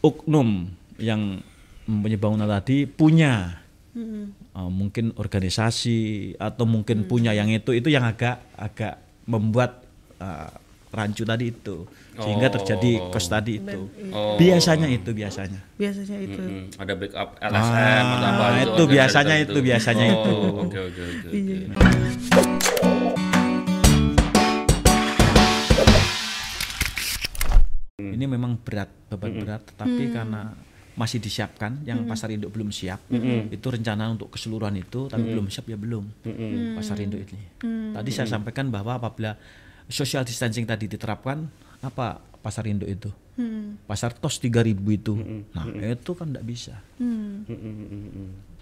oknum yang mempunyai bangunan tadi punya. Uh, mungkin organisasi atau mungkin punya yang itu itu yang agak agak membuat uh, rancu tadi itu. Sehingga Oh. terjadi kos tadi itu. Oh. biasanya itu biasanya. Biasanya itu. Mm, ada backup LSM atau apa Ah, itu ada biasanya cerita itu, biasanya Oh, itu. Oke oke oke. Oke. ini memang berat beban berat tetapi karena masih disiapkan yang pasar induk belum siap itu rencana untuk keseluruhan itu tapi belum siap ya belum. Pasar induk ini. Tadi saya sampaikan bahwa apabila social distancing tadi diterapkan apa pasar induk itu? Pasar tos 3000 itu. Nah itu kan tidak bisa.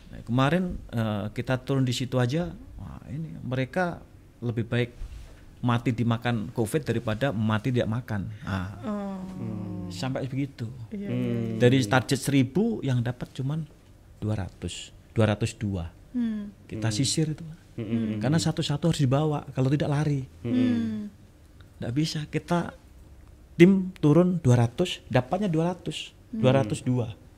Nah, kemarin eh, kita turun di situ aja wah ini mereka lebih baik mati dimakan covid daripada mati tidak makan. Nah, sampai begitu. Dari target 1000 yang dapat cuman 200 202 kita sisir itu karena satu-satu harus dibawa kalau tidak lari. Tidak bisa. Kita tim turun 200 dapatnya 200 202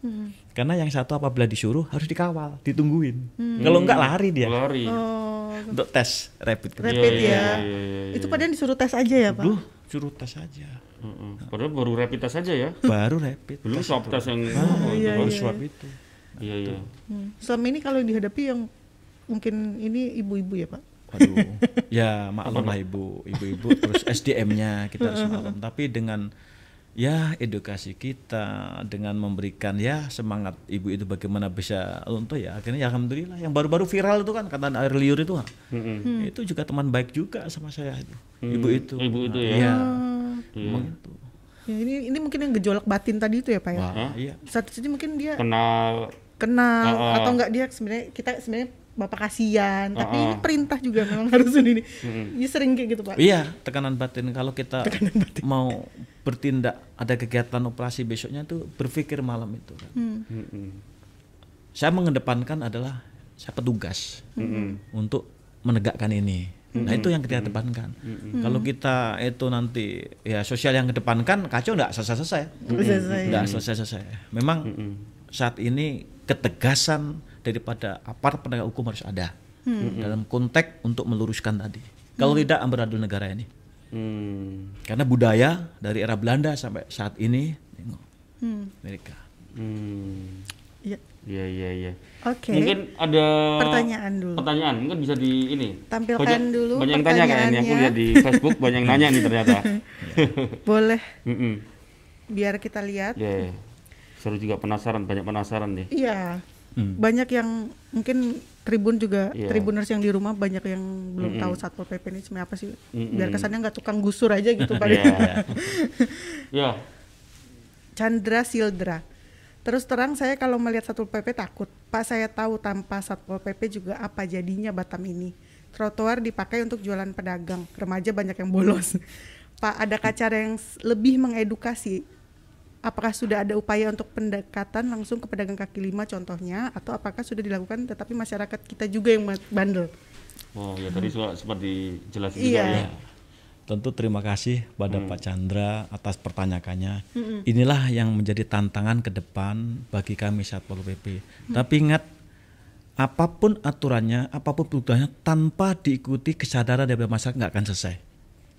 karena yang satu apabila disuruh harus dikawal ditungguin. Kalau enggak lari dia. Lari. oh. Untuk tes rapid rapid Iya, iya, ya. iya, iya, itu padahal disuruh tes aja ya pak? Duh, suruh tes aja Mm-mm. Padahal baru rapid test saja ya. baru rapid Belum swab test yang Ah, oh, itu iya, baru swab itu Iya iya. Hmm. selama ini kalau dihadapi yang mungkin ini ibu-ibu ya pak Waduh, ya maklum lah ibu, ibu-ibu terus SDM-nya kita harus maklum. Tapi dengan ya edukasi kita, dengan memberikan ya semangat ibu itu bagaimana bisa untuk ya akhirnya ya alhamdulillah. Yang baru-baru viral itu kan kata air liur itu, ah, itu juga teman baik juga sama saya itu, ibu itu. Ibu itu ya. Iya, Iya. emang itu. ya, ini ini mungkin yang gejolak batin tadi itu ya pak ya Wah, iya. satu sisi mungkin dia Kenal kenal ah. atau enggak dia sebenarnya kita sebenarnya bapak kasihan. Tapi Ah, ini perintah juga memang. Harus ini. Ini sering kayak gitu pak. Iya, tekanan batin. Kalau kita mau bertindak ada kegiatan operasi besoknya itu berpikir malam itu kan. Mm-mm. Saya mengedepankan adalah saya petugas untuk menegakkan ini. Nah itu yang kita kedepankan. Kalau kita itu nanti ya sosial yang kedepankan kacau nggak selesai-selesai. Selesai. Nggak selesai-selesai. Memang saat ini ketegasan daripada aparat penegak hukum harus ada dalam konteks untuk meluruskan tadi. Kalau tidak amburadul negara ini. Hmm. Karena budaya dari era Belanda sampai saat ini tengok Amerika. Hmm. Iya. Iya iya iya. Oke. Mungkin ada Pertanyaan dulu. Pertanyaan mungkin bisa di ini. Tampilkan banyak, dulu Banyak yang tanya kayaknya. Aku lihat di Facebook banyak yang nanya nih ternyata. Boleh Mm-mm. biar kita lihat. Ya. Seru juga penasaran, banyak penasaran nih. Iya. Banyak yang mungkin Tribun juga Iya. Tribuners yang di rumah banyak yang belum tahu Satpol PP ini sebenarnya apa sih. Mm-mm. Biar kesannya nggak tukang gusur aja gitu Pak. Iya. Ya. Chandra Sildra. Terus terang saya kalau melihat Satpol PP takut. Pak saya tahu tanpa Satpol PP juga apa jadinya Batam ini. Trotoar dipakai untuk jualan pedagang. Remaja banyak yang bolos. Pak ada cara yang lebih mengedukasi. Apakah sudah ada upaya untuk pendekatan langsung ke pedagang kaki lima contohnya atau apakah sudah dilakukan tetapi masyarakat kita juga yang bandel? Oh ya tadi sudah seperti jelasin Iya. juga ya. Tentu terima kasih pada Pak Chandra atas pertanyaannya. Inilah yang menjadi tantangan ke depan bagi kami Satpol PP. Tapi ingat apa pun aturannya, apa pun perubahannya tanpa diikuti kesadaran dari masyarakat nggak akan selesai.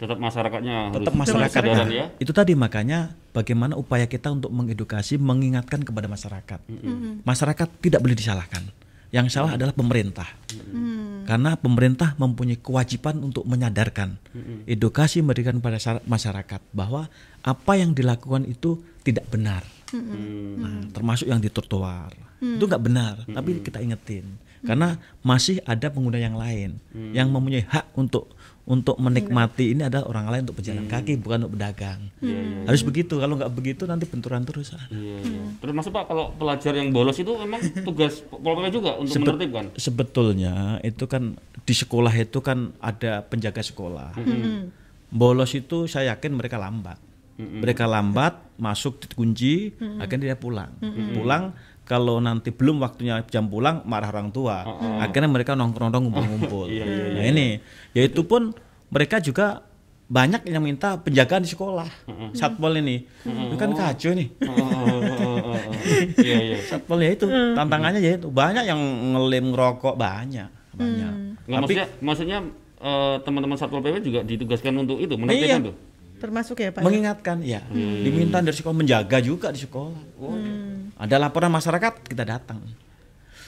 Tetap masyarakatnya Tetap harus masyarakat. ya. Itu tadi makanya bagaimana upaya kita untuk mengedukasi, mengingatkan kepada masyarakat. Masyarakat tidak boleh disalahkan. Yang salah adalah pemerintah. Karena pemerintah mempunyai kewajiban untuk menyadarkan, edukasi memberikan pada masyarakat bahwa apa yang dilakukan itu tidak benar. Nah, termasuk yang di trotoar. Itu nggak benar, tapi kita ingetin. Karena masih ada pengguna yang lain yang mempunyai hak untuk untuk menikmati ini adalah orang lain untuk pejalan kaki bukan untuk pedagang. Harus begitu. Kalau nggak begitu nanti benturan terus. Iya, iya. Terus maksud Pak kalau pelajar yang bolos itu memang tugas Pol PP juga untuk Sebe- menertibkan. Sebetulnya itu kan di sekolah itu kan ada penjaga sekolah. Bolos itu saya yakin mereka lambat. Mereka lambat masuk dikunci, akhirnya dia pulang. Pulang kalau nanti belum waktunya jam pulang marah orang tua. Akhirnya mereka nongkrong-nongkrong ngumpul-ngumpul. Nah ini, yaitu pun mereka juga banyak yang minta penjagaan di sekolah. Satpol ini. Itu kan kacau nih. Iya, iya. Satpol ya itu tantangannya ya itu banyak yang ngelem ngerokok banyak banyak. Nggak, maksudnya maksudnya eh, teman-teman Satpol PP juga ditugaskan untuk itu, Iya. menertibkan tuh. Termasuk ya Pak? mengingatkan ya diminta dari sekolah menjaga juga di sekolah ada laporan masyarakat kita datang.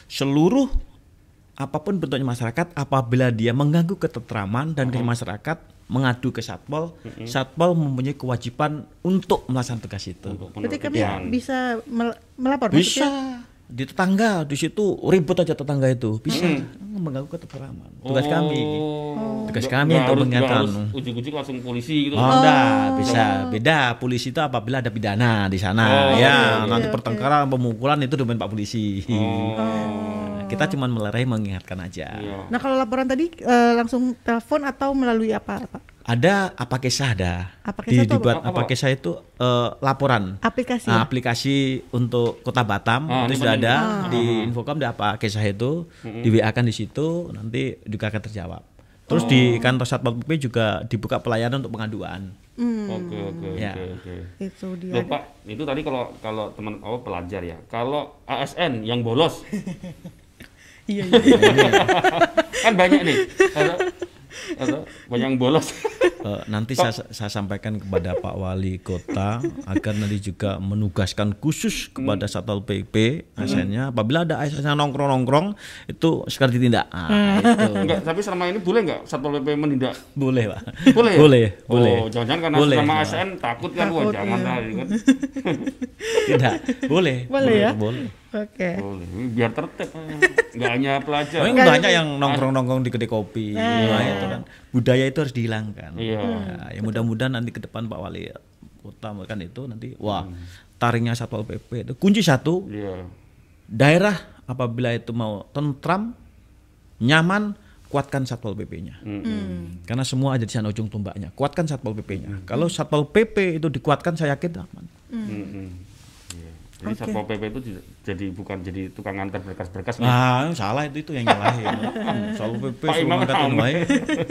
Seluruh apa pun bentuknya masyarakat apabila dia mengganggu ketentraman dan ke masyarakat mengadu ke satpol satpol mempunyai kewajiban untuk melaksanakan tugas itu. Untuk Berarti kami bisa mel- melapor? Bisa. Maksudnya? Di tetangga di situ ribut aja tetangga itu bisa mengganggu ketentraman tugas kami Oh. Tugas Nggak- kami nggak untuk mengingatkan. Ujuk-ujuk langsung polisi gitu. Oh, enggak, bisa. Beda. Polisi itu apabila ada pidana di sana. Oh, ya, oke, nanti oke. pertengkaran, pemukulan itu domain Pak Polisi. Oh. Kita cuma melerai mengingatkan aja. Iya. Nah kalau laporan tadi eh, langsung telepon atau melalui apa Pak? Ada apa kisah ada. Apa Di, kisah itu dibuat apa? apa kisah itu eh, laporan. Aplikasi. Nah, ya? aplikasi untuk Kota Batam Ah, itu sudah ada di Infocom ada apa kisah itu di WA kan di situ nanti juga akan terjawab. Terus di kantor Satpol PP juga dibuka pelayanan untuk pengaduan. Hmm, Oke, oke, Ya. oke, oke. itu dia. Loh, Pak, itu tadi kalau kalau teman oh pelajar ya. Kalau ASN yang bolos Iya iya. kan banyak nih. Atau, atau banyak yang bolos. Eh, nanti saya, saya sampaikan kepada Pak Wali Kota agar nanti juga menugaskan khusus kepada Satpol PP ASN-nya apabila ada ASN nongkrong-nongkrong itu segera ditindak. Ah, itu. Enggak, tapi selama ini boleh nggak Satpol PP menindak? Boleh, Pak. Boleh ya? Boleh, boleh. Oh, jangan-jangan karena Boleh. sama ASN takut kan, wah Takut, jangan iya. lah kan. Tidak, boleh. Boleh ya? Boleh. Oke. Boleh, biar tertib. Enggak hanya pelajar. Oh, banyak yang nongkrong-nongkrong di kedai kopi. Nah, itu kan budaya itu harus dihilangkan. Iya. Ya, ya mudah-mudahan nanti ke depan Pak Wali Kota kan itu nanti wah taringnya Satpol PP itu kunci satu Iya. daerah apabila itu mau tentram, nyaman, kuatkan satpol pp-nya. Karena semua ada di sana ujung tombaknya. Kuatkan satpol pp-nya. Kalau satpol pp itu dikuatkan, saya yakin aman. Mm-mm. Iya. Jadi Oke. Satpol PP itu jadi bukan jadi tukang antar berkas-berkas. nih. Nah, salah itu itu yang nyalahin. Satpol pp Pak suruh wae.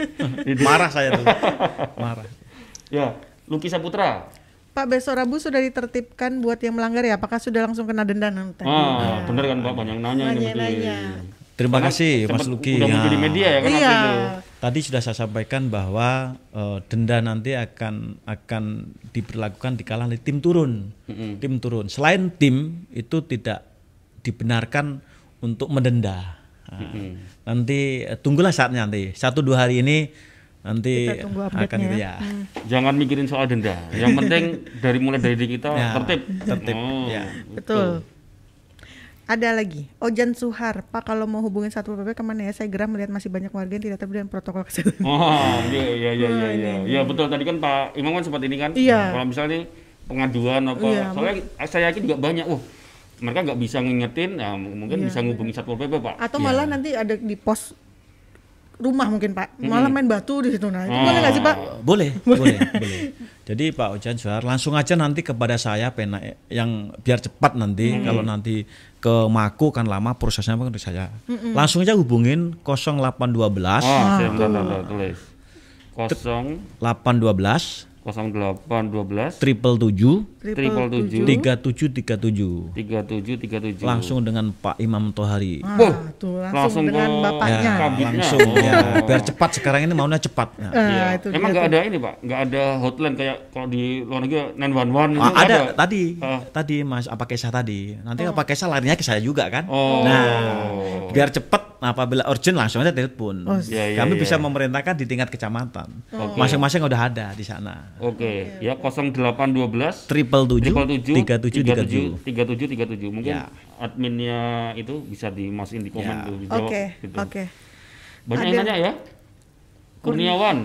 Marah saya tuh. Marah. Ya, Luki Saputra. Pak besok Rabu sudah ditertibkan buat yang melanggar ya? Apakah sudah langsung kena denda nanti? Ah, bener kan Pak, banyak nanya ini Banyak mesti. nanya. Terima Karena kasih Mas Luki. Udah muncul di Nah, media ya kan Iya. itu. Tadi sudah saya sampaikan bahwa eh, denda nanti akan akan diberlakukan di kalangan tim turun. Tim turun. Selain tim itu tidak dibenarkan untuk mendenda. Nah, Nanti eh, tunggulah saatnya nanti. Satu dua hari ini nanti Kita tunggu akan gitu ya. ya. Jangan mikirin soal denda. Yang penting dari mulai dari diri kita Ya, tertib. tertib, Oh, ya. Betul. Ada lagi, Ojan Suhar, Pak kalau mau hubungin Satpol PP ke mana ya? Saya geram melihat masih banyak warga yang tidak terbiasa dengan protokol kesehatan. Oh, iya iya iya iya iya. Ya betul tadi kan Pak Imam kan sempat ini kan. Iya. Kalau misalnya pengaduan apa, Iya. soalnya saya yakin juga banyak. Wah, mereka nggak bisa ngingetin, nah, mungkin bisa ngubungi Satpol PP Pak. Atau malah nanti ada di pos rumah mungkin Pak, Hmm. malah main batu di situ. Nah, itu Oh. boleh nggak sih Pak? Boleh, boleh, boleh. Jadi Pak Ojan Suhar langsung aja nanti kepada saya pena yang biar cepat nanti kalau nanti ke Mako kan lama prosesnya kan ke saya. Langsung aja hubungin 0812 Oh, saya bentar, bentar, bentar, tulis. 0 812 0812 triple tujuh triple tujuh tiga tujuh tiga tujuh tiga tujuh tiga tujuh langsung dengan Pak Imam Tohari. Ah, tuh langsung langsung, dengan ke- bapaknya. Ya. langsung ya Oh. biar cepat sekarang ini maunya cepat. Ya. Iya. itu Emang nggak ada ini pak, nggak ada hotline kayak kalau di luar negeri 911 itu Ah, nggak ada tadi, Ah. tadi Mas apa kisah tadi. Nanti apa kisah larinya ke saya juga kan. Oh. Nah, biar cepat apabila urgent langsung aja telepon. Oh, iya, iya, Kami iya. bisa memerintahkan di tingkat kecamatan. Masing-masing udah ada di sana. Oke, ya 0812 Triple tujuh triple tujuh tiga tujuh tiga tujuh. tiga tujuh tiga tujuh mungkin Ya. adminnya itu bisa dimasukin di komen Ya. tuh Oke, gitu. oke. banyak yang nanya ya Kurniawan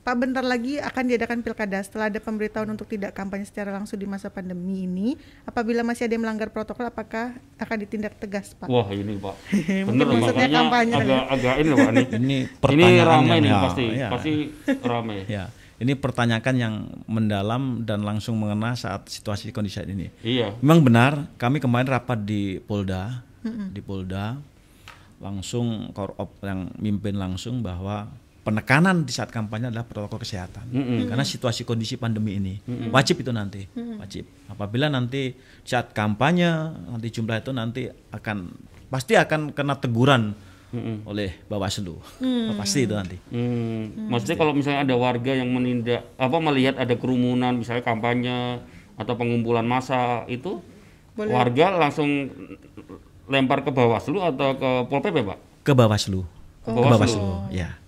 Pak bentar lagi akan diadakan pilkada. Setelah ada pemberitahuan untuk tidak kampanye secara langsung di masa pandemi ini. Apabila masih ada yang melanggar protokol, apakah akan ditindak tegas, Pak? wah ini pak. Bener loh maksudnya makanya kampanye agak agak ini pak. Ini Ini ini ramai yang- nih ya, pasti ya. pasti ramai. Ya, ini pertanyaan yang mendalam dan langsung mengena saat situasi kondisi saat ini. iya. Memang benar, kami kemarin rapat di Polda, di Polda, langsung korop yang mimpin langsung bahwa penekanan di saat kampanye adalah protokol kesehatan. Karena situasi kondisi pandemi ini wajib itu nanti, wajib. Apabila nanti saat kampanye nanti jumlah itu nanti akan pasti akan kena teguran oleh Bawaslu. Pasti itu nanti. Hmm, maksudnya kalau misalnya ada warga yang menindak apa melihat ada kerumunan misalnya kampanye atau pengumpulan massa itu warga langsung lempar ke Bawaslu atau ke Pol PP, Pak? Ke Bawaslu. Ke Ke Bawaslu, ya.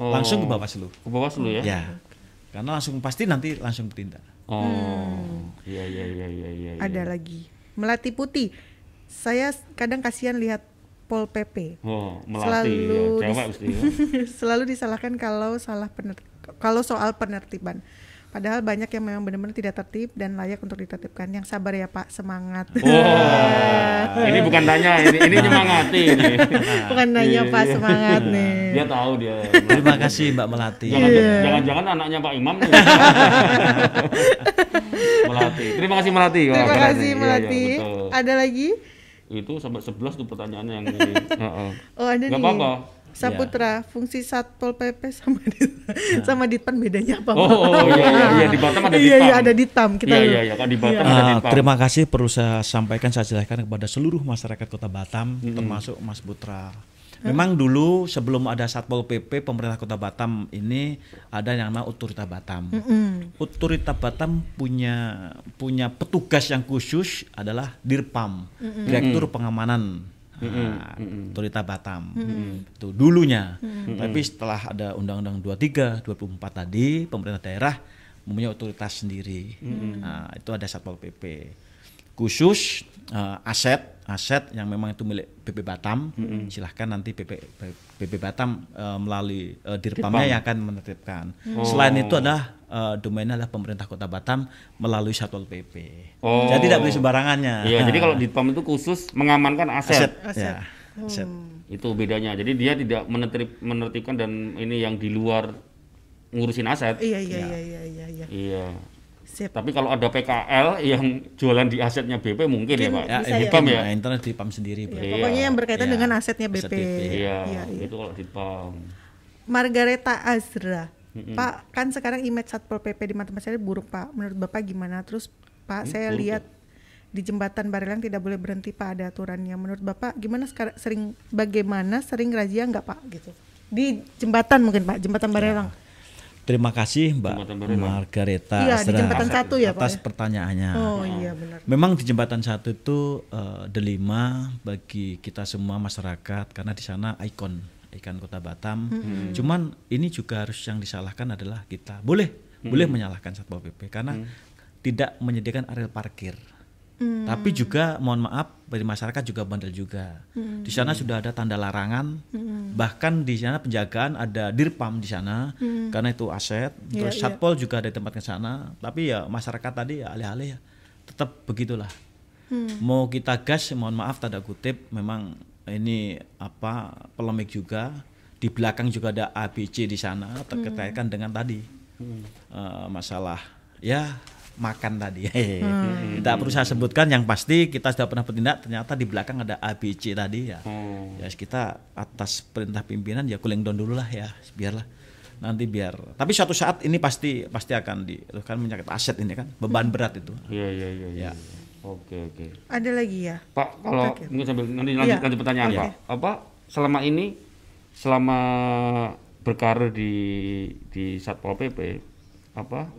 Oh, Langsung ke Bawaslu. Ke Bawaslu ya? Ya. Karena langsung pasti nanti langsung bertindak. Oh. Iya iya iya iya iya. Ada lagi. Melati putih. Saya kadang kasihan lihat Pol PP. Oh, melati Selalu ya. dis- Cewek mesti ya. Selalu disalahkan kalau salah pener kalau soal penertiban. Padahal banyak yang memang benar-benar tidak tertib dan layak untuk ditertibkan. Yang sabar ya Pak, semangat. Oh, ini bukan tanya, ini ini nyemangati ini. Bukan nanya Pak, Iya. semangat nih. Dia tahu dia. Terima kasih Mbak Melati. Jangan- Iya. Jangan-jangan anaknya Pak Imam nih. Melati. Terima kasih Melati. Wah, Terima kasih. Iya, Melati. iya, betul. Ada lagi? Itu sampai 11 tuh pertanyaannya yang ini. Heeh. Oh ada Nggak nih. apa-apa. Saputra, fungsi Satpol PP sama di, sama Ditpan bedanya apa? Oh, oh, iya iya iya di Batam ada Iya, Ditam. iya, ada Ditam. Kita Iya iya iya kan di Batam Ah, ada Ditam. terima kasih perlu saya sampaikan saya jelaskan kepada seluruh masyarakat Kota Batam termasuk Mas Putra. Memang dulu sebelum ada Satpol PP pemerintah Kota Batam ini ada yang namanya Otorita Batam. Otorita Batam punya punya petugas yang khusus adalah Dirpam, Direktur Pengamanan. Nah, Otorita Batam. Itu dulunya. Tapi setelah ada Undang-Undang 23, 24 tadi pemerintah daerah mempunyai otoritas sendiri. Nah, itu ada Satpol PP. Khusus eh, aset aset yang memang itu milik PP Batam, silahkan nanti PP PP Batam eh, melalui eh, Dirpamnya yang akan menertibkan. Selain itu adalah eh, domainnya adalah pemerintah Kota Batam melalui Satpol PP. Oh. Jadi tidak boleh sembarangannya. Iya, jadi kalau di PAM itu khusus mengamankan aset. aset, ya, aset. Itu bedanya. Jadi dia tidak menertib, menertibkan dan ini yang di luar ngurusin aset. Iya, iya, iya, iya, iya, iya. Iya. Sip. Tapi kalau ada PKL yang jualan di asetnya BP mungkin ya, Pak. Ya, Bisa ini ya. PAM ya? ya, internet di PAM sendiri. Ya, Iya. Pokoknya yang berkaitan Iya. dengan asetnya BP. Aset BP. Iya, Iya, iya. itu kalau di PAM. Margareta Azra. Pak, kan sekarang image Satpol PP di mata masyarakat buruk, Pak. Menurut Bapak gimana? Terus Pak, saya lihat di jembatan Barelang tidak boleh berhenti, Pak, ada aturannya. Menurut Bapak gimana sekarang sering bagaimana sering razia nggak, Pak, gitu. Di jembatan mungkin, Pak, jembatan Barelang. Terima kasih Mbak. Margareta Iya, di jembatan satu ya, Pak, atas ya? pertanyaannya. Oh, iya benar. Memang di jembatan satu itu eh, delima bagi kita semua masyarakat karena di sana ikon ikon kota Batam. Cuman ini juga harus yang disalahkan adalah kita. Boleh boleh menyalahkan satpol pp karena tidak menyediakan area parkir. Tapi juga mohon maaf dari masyarakat juga bandel juga. Di sana sudah ada tanda larangan. Bahkan di sana penjagaan ada dirpam di sana karena itu aset. Iya, Terus iya. satpol juga ada di tempat ke sana. Tapi ya masyarakat tadi ya alih-alih ya tetap begitulah. Mau kita gas mohon maaf tanda kutip memang ini apa polemik juga. Di belakang juga ada ABC di sana terkaitkan dengan tadi eh, masalah ya makan tadi. Tidak perlu saya sebutkan yang pasti kita sudah pernah bertindak ternyata di belakang ada ABC tadi ya. Oh. Ya kita atas perintah pimpinan ya cooling down dulu lah ya biarlah nanti biar tapi suatu saat ini pasti pasti akan di kan menyangkut aset ini kan beban berat itu Iya, iya, iya, iya. Ya. Oke, oke. Ada lagi ya? Pak, kalau Oke. mungkin sambil nanti lanjut, Iya. lanjut pertanyaan, Oke. Pak. Apa selama ini selama berkarir di di Satpol PP apa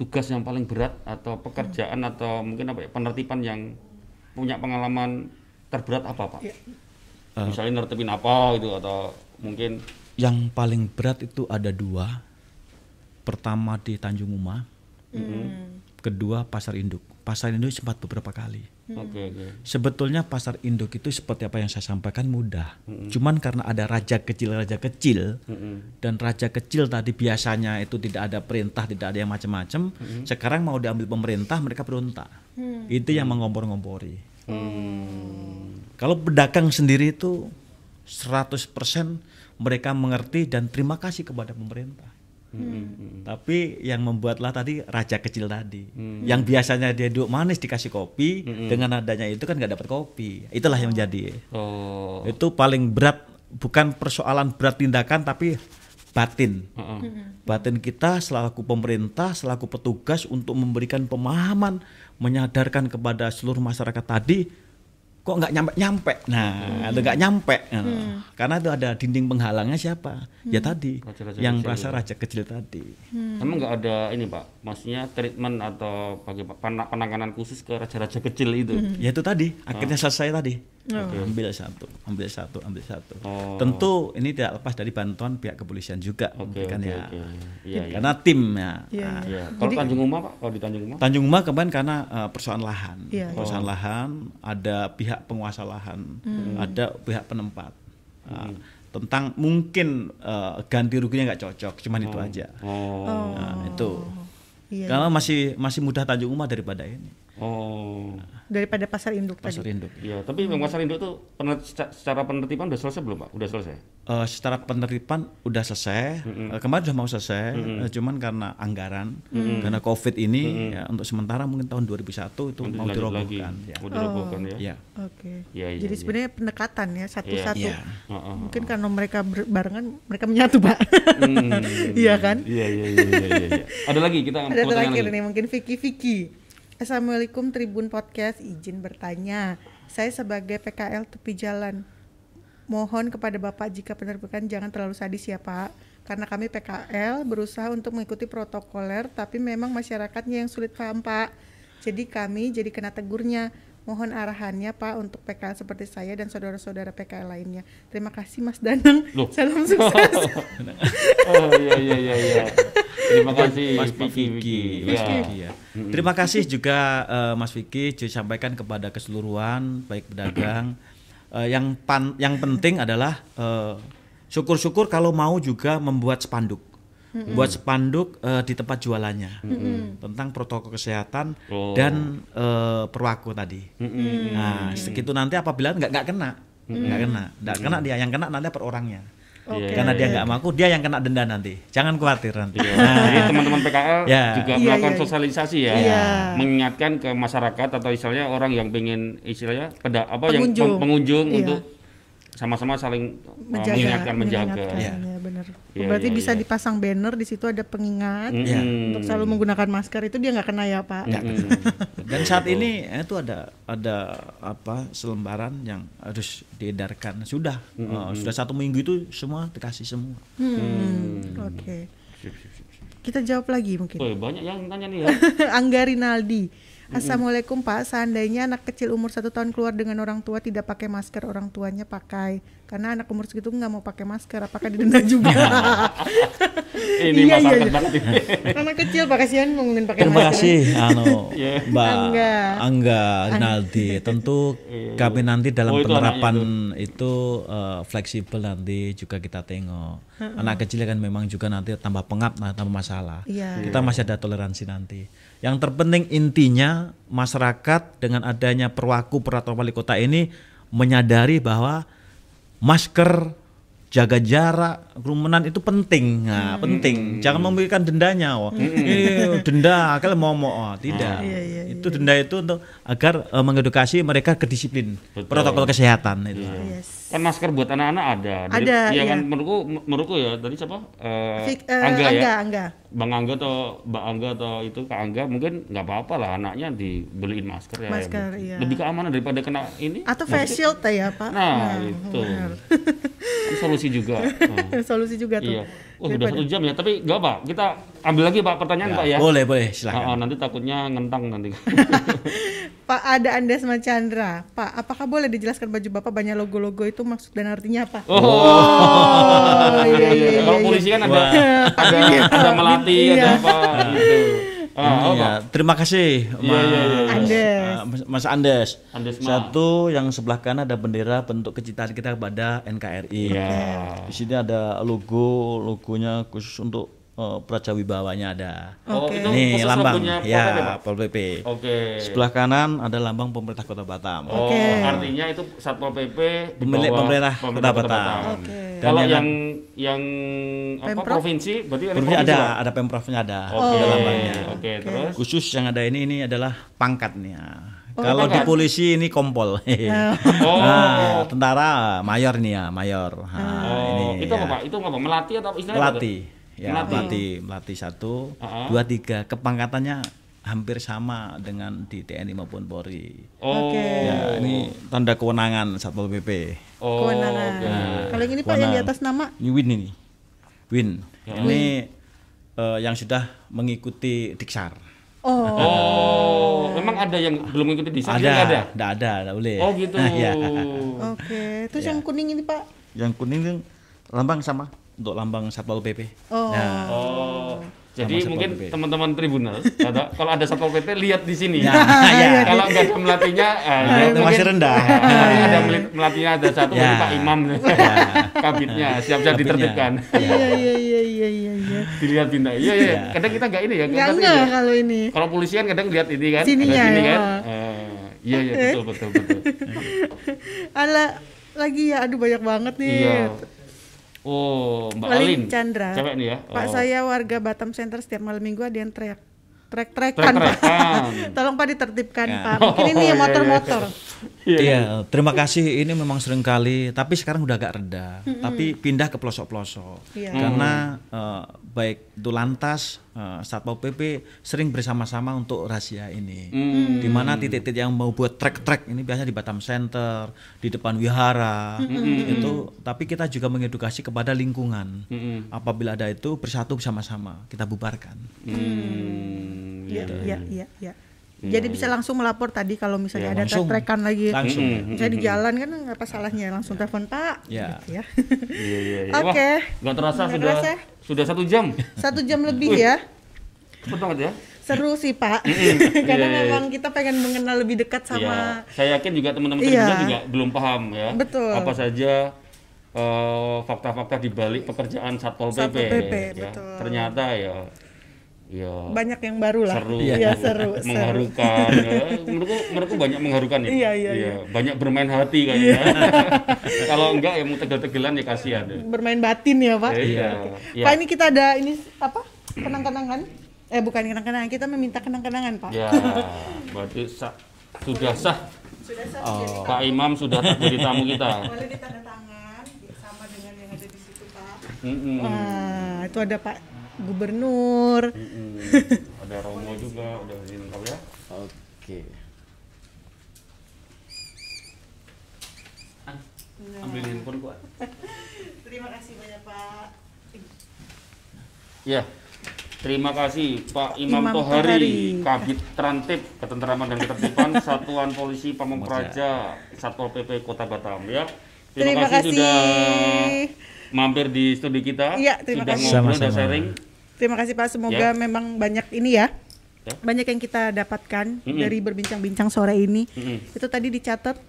tugas yang paling berat atau pekerjaan atau mungkin apa ya penertiban yang punya pengalaman terberat apa, Pak? Iya. Misalnya nertibin apa gitu atau mungkin yang paling berat itu ada dua. Pertama di Tanjung Uma. Kedua pasar induk. Pasar induk sempat beberapa kali oke oke. sebetulnya pasar induk itu seperti apa yang saya sampaikan mudah cuman karena ada raja kecil raja kecil Mm-mm. dan raja kecil tadi biasanya itu tidak ada perintah tidak ada yang macam-macam sekarang mau diambil pemerintah mereka berontak itu yang mengompor-ngompori Hmm. kalau pedagang sendiri itu 100% mereka mengerti dan terima kasih kepada pemerintah. Mm-mm. Tapi yang membuatlah tadi raja kecil tadi, yang biasanya dia duduk manis dikasih kopi, dengan adanya itu kan nggak dapat kopi. Itulah yang menjadi. Oh. Itu paling berat, bukan persoalan berat tindakan, tapi batin. Heeh. Batin kita selaku pemerintah, selaku petugas untuk memberikan pemahaman, menyadarkan kepada seluruh masyarakat tadi kok nggak nyampe nyampe. Nah, ada nggak nyampe. Nah, Karena itu ada dinding penghalangnya siapa? Ya tadi, Raja-raja yang kecil rasa raja kecil tadi. Emang nggak ada ini pak, maksudnya treatment atau bagi pen- penanganan khusus ke raja-raja kecil itu? Ya itu tadi, akhirnya selesai tadi. Oh. Ambil satu, ambil satu, ambil satu. Oh. Tentu ini tidak lepas dari bantuan pihak kepolisian juga, Oke, kan oke, ya. oke. Iya, iya. Karena tim ya. Iya, Ah, Iya. Kalau Tanjung Uma pak, kalau di Tanjung Uma? Tanjung Uma kemarin karena uh, persoalan lahan, Iya. persoalan lahan, ada pihak penguasa lahan, ada pihak penempat. Uh, Tentang mungkin uh, ganti ruginya nggak cocok, cuman itu aja. Oh. Nah, itu. Iya. Karena masih masih mudah Tanjung Uma daripada ini. Oh. Daripada pasar induk Pasar tadi. induk. Iya, tapi yang pasar induk tuh pener- seca- secara penertiban udah selesai belum pak? Udah selesai? Eh, secara penertiban udah selesai, Eh, kemarin sudah mau selesai, eh, cuman karena anggaran, karena COVID ini ya, untuk sementara mungkin tahun 2001 itu Nanti mau lagi. dirobohkan. Ya. Mau dirobohkan ya? Ya. Oke. Iya, iya, Jadi iya. sebenarnya pendekatan ya satu-satu. Iya. Heeh. Mungkin karena mereka barengan mereka menyatu, Pak. Hmm. Iya kan? Iya, iya, iya, iya, iya, iya. Ada lagi kita Ada mau tanya terakhir lagi. nih mungkin Vicky Vicky. Assalamualaikum Tribun Podcast, izin bertanya. Saya sebagai PKL tepi jalan mohon kepada Bapak jika penerbitan jangan terlalu sadis ya Pak. Karena kami PKL berusaha untuk mengikuti protokoler tapi memang masyarakatnya yang sulit paham Pak. Jadi kami jadi kena tegurnya. Mohon arahannya Pak untuk PKL seperti saya dan saudara-saudara PKL lainnya. Terima kasih Mas Danang. Loh. Salam sukses. Oh iya iya iya iya. Terima kasih Mas Vicky. Mas. Vicky ya. Terima kasih juga eh, Mas Vicky disampaikan kepada keseluruhan baik pedagang. Eh, yang pan, yang penting adalah eh, syukur-syukur kalau mau juga membuat spanduk. Buat spanduk eh, di tempat jualannya tentang protokol kesehatan Oh. dan eh, perwaku tadi. Mm-mm. Nah, segitu nanti apabila nggak nggak kena, nggak kena, nggak kena dia yang kena nanti per orangnya. Oke. Karena dia nggak ngaku, dia yang kena denda nanti. Jangan khawatir nanti. Iya. Jadi teman-teman PKL Ya. juga Iya, melakukan iya, iya. sosialisasi ya, Iya. mengingatkan ke masyarakat atau istilahnya orang yang pengen istilahnya pada apa yang Pengunjung. pem- pengunjung Iya. untuk sama-sama saling uh, menjaga, mengingatkan menjaga. Iya. ya, benar. Iya, Berarti iya, bisa iya. dipasang banner di situ ada pengingat. Iya. untuk selalu menggunakan masker itu dia nggak kena ya Pak. Dan saat ini eh, itu ada ada apa selembaran yang harus diedarkan. Sudah eh, sudah satu minggu itu semua dikasih semua. Hmm, Oke. Sip, sip, sip. Kita jawab lagi mungkin. Woi, banyak yang tanya nih ya. Angga Rinaldi. Assalamualaikum Pak, seandainya anak kecil umur satu tahun keluar dengan orang tua tidak pakai masker, orang tuanya pakai, karena anak umur segitu nggak mau pakai masker, apakah didenda juga? Ini Iya, iya, masyarakat iya. banget ini. anak kecil Pak kasihan ngomongin pakai Terima masker. kasih anu Iya. Mbak Angga. Angga Rinaldi. Tentu kami nanti dalam Oh, itu penerapan itu eh, fleksibel nanti juga kita tengok. Anak kecil kan memang juga nanti tambah pengap, nah, tambah masalah. Iya. Kita masih ada toleransi nanti. Yang terpenting intinya masyarakat dengan adanya perwaku peraturan wali kota ini menyadari bahwa masker jaga jarak kerumunan itu penting nah penting jangan memikirkan dendanya oh ini denda kalau mau mau oh, tidak Iya, iya, itu denda itu untuk agar eh, mengedukasi mereka kedisiplin Betul. protokol kesehatan itu Yes. Kan masker buat anak-anak ada. Dari- Ada, Iya kan menurutku menurutku ya tadi siapa? Eh, Fik- eh, Angga, Angga, ya. Angga. Bang Angga atau Mbak Angga atau itu Kak Angga mungkin nggak apa-apa lah anaknya dibeliin masker ya. Masker, iya. Lebih keamanan daripada kena ini. Atau face shield ya Pak? Nah, itu. Kan solusi juga. Nah, Solusi juga tuh. iya. Oh, sudah satu jam ya, tapi nggak apa. Kita ambil lagi Pak pertanyaan Pak ya. boleh boleh Ah, silakan ah, nanti takutnya ngentang nanti. Pak ada Andes Chandra. Pak, apakah boleh dijelaskan baju Bapak banyak logo-logo itu maksud dan artinya apa? Oh, iya, iya, iya, Kalau iya. polisi kan ada Wah. ada ada melati, Iya. ada apa gitu. Ini apa? ya, terima kasih Mas, iya, iya. Andes. ah, Mas- Mas Andes. Andes, Ma. Satu yang sebelah kanan ada bendera bentuk kecintaan kita kepada NKRI. Iya. Di sini ada logo, logonya khusus untuk oh, Praja Wibawanya ada. Oh, Oke. itu Nih khusus lambang logonya Pol PP, ya? Pol PP. Oke. Sebelah kanan ada lambang pemerintah Kota Batam. Oh, Oke. artinya itu Satpol PP bawah pemerintah Kota Batam. Oke. Dan Kalau yang- yang yang apa Pemprov? provinsi berarti ada Provinsi ada, ada pemprovnya ada, Oke. ada lambangnya. Oke, terus Khusus yang ada ini ini adalah pangkat nih. ya. Oh, Kalau di polisi ini kompol. Oh. Nah, tentara mayor nih ya, mayor. Nah, Oh, ini itu ya. apa, Pak? Itu apa? Melatih atau istilahnya tuh? Ya, Melatih. pelatih, pelatih satu, Ah. dua, tiga. Kepangkatannya hampir sama dengan di TNI maupun Polri. Oh. Oke. Ya, ini tanda kewenangan Satpol PP. Oh. Kewenangan. oke. Kalau yang ini Pak yang di atas nama Ini Win ini. Win. Ya. Ini eh, yang sudah mengikuti Diksar. Oh, Oh, memang ada yang belum mengikuti di sana ada, ada? Nggak ada, nggak boleh. Oh gitu. ya. oke. Terus yang kuning ini Pak? Yang kuning itu lambang sama untuk lambang Satpol PP. Oh. Nah, Oh. Jadi Sama Satpol mungkin teman-teman tribunal ada kalau ada satpol pp lihat di sini. Ya, ya. kalau nggak ada melatihnya, ah, ya itu masih rendah. Ah, ada melatihnya ada satu, Ya. Pak Imam, kabitnya siap-siap Kabitnya. ditertibkan. Iya iya iya iya iya. iya. Dilihat bintang. Iya iya. Ya. Kadang kita nggak ini ya. Enggak ini. kalau ini. Kalau polisi kan kadang lihat ini kan. Sininya, sini ya. kan. Eh, iya iya betul betul betul. Ala lagi ya, aduh banyak banget nih. Iya. Oh, Mbak Walin Alin. Chandra. Cewek nih ya. Pak Oh. saya warga Batam Center setiap malam minggu ada yang teriak. Trek-trekan Pak. Tolong Pak ditertibkan Ya. Pak. Mungkin ini Oh, iya, ya iya. motor-motor. Iya, terima kasih. Ini memang sering kali, tapi sekarang udah agak reda. Tapi pindah ke pelosok-pelosok. Iya. Karena eh, baik itu lantas eh, Satpol PP sering bersama-sama untuk rahasia ini. Hmm. Di mana titik-titik yang mau buat trek-trek ini biasanya di Batam Center, di depan wihara. Itu tapi kita juga mengedukasi kepada lingkungan. Mm-mm. Apabila ada itu bersatu bersama-sama, kita bubarkan. Hmm, Iya iya. iya iya iya. Jadi bisa langsung melapor tadi kalau misalnya ada langsung. trek-trekan lagi. Langsung. Mm-mm. Saya di jalan kan nggak apa salahnya langsung telepon Pak. Ya. Gitu ya. Iya iya iya. Oke. Wah, nggak terasa Nggak sudah terasa. sudah satu jam. Satu jam lebih ya. Cepet banget ya. Seru sih Pak. Karena Iya, iya. memang kita pengen mengenal lebih dekat sama Iya. Saya yakin juga teman-teman Iya. tribunal juga belum paham ya. Betul. Apa saja eh, fakta-fakta di balik pekerjaan Satpol PP. Satpol PP, ya. betul. Ternyata ya ya banyak yang baru lah. seru, Iya seru. seru. mengharukan. ya. Menurutku, menurutku banyak mengharukan ya. Iya, iya, iya. Banyak bermain hati kayaknya. Kalau enggak ya mau tegel-tegelan ya kasihan. ya. Bermain batin ya Pak. Iya. Iya. Pak ini kita ada ini apa? Kenang-kenangan? Eh bukan kenang-kenangan, kita meminta kenang-kenangan Pak. Ya, berarti sah, sudah sah. Pak Imam sudah tak jadi tamu kita. Boleh ditandatangan sama dengan yang ada di situ Pak. Mm-mm. Wah, itu ada Pak Gubernur. Mm-mm. Ada Romo juga, udah ini lengkap ya. Oke. Ambil handphone gua. Terima kasih banyak Pak. Ya. Terima kasih Pak Imam, Imam Tohari, Tohari. Kabit Trantip Ketenteraman dan Ketertiban Satuan Polisi Pamung Praja Satpol PP Kota Batam ya. Terima kasih. sudah mampir di studi kita. Iya, terima sudah kasih. ngobrol dan sharing. Terima kasih Pak, semoga Ya. memang banyak ini ya. Ya. Banyak yang kita dapatkan Mm-mm. dari berbincang-bincang sore ini. Mm-mm. Itu tadi dicatat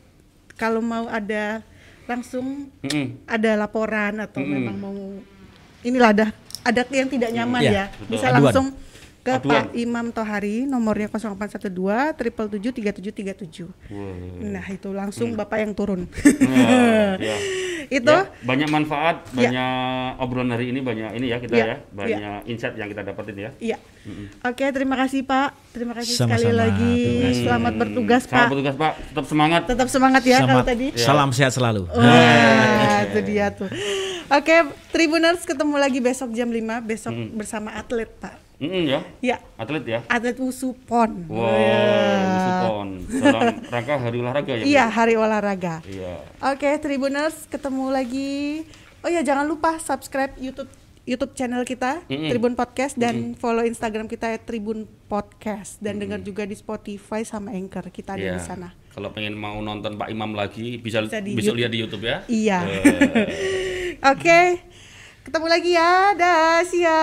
kalau mau ada langsung Mm-mm. ada laporan atau Mm-mm. memang mau inilah ada ada yang tidak nyaman Iya, ya. betul. Bisa Aduan. langsung ke Aduan. Pak Imam Tohari nomornya 0812 777 Wah. Nah, itu langsung Bapak yang turun. Nah, ya. itu Ya, banyak manfaat, Ya. banyak obrolan hari ini banyak ini ya kita Ya, ya, banyak insight yang kita dapetin ya. Iya. Oke, terima kasih Pak. Terima kasih Sama-sama. sekali lagi. Kasih. Selamat bertugas Selamat Pak. bertugas Pak, tetap semangat. Tetap semangat ya kalau Selamat- tadi. Salam sehat selalu. Wah, itu dia tuh. Oke, Tribuners ketemu lagi besok jam 5 besok bersama atlet, Pak. Mm-mm, ya, Ya, atlet ya. atlet wusu pon. Wow, Ya. Supon dalam rangka hari olahraga ya. Iya, hari olahraga. Iya. Oke, Tribuners ketemu lagi. Oh ya, jangan lupa subscribe YouTube YouTube channel kita Mm-mm. Tribun Podcast dan follow Instagram kita at Tribun Podcast dan dengar juga di Spotify sama Anchor kita ada Iya. di sana. Kalau pengen mau nonton Pak Imam lagi bisa, Bisa di YouTube. lihat di YouTube ya. Iya. Eh. Oke. Ketemu lagi ya. Dah, ya.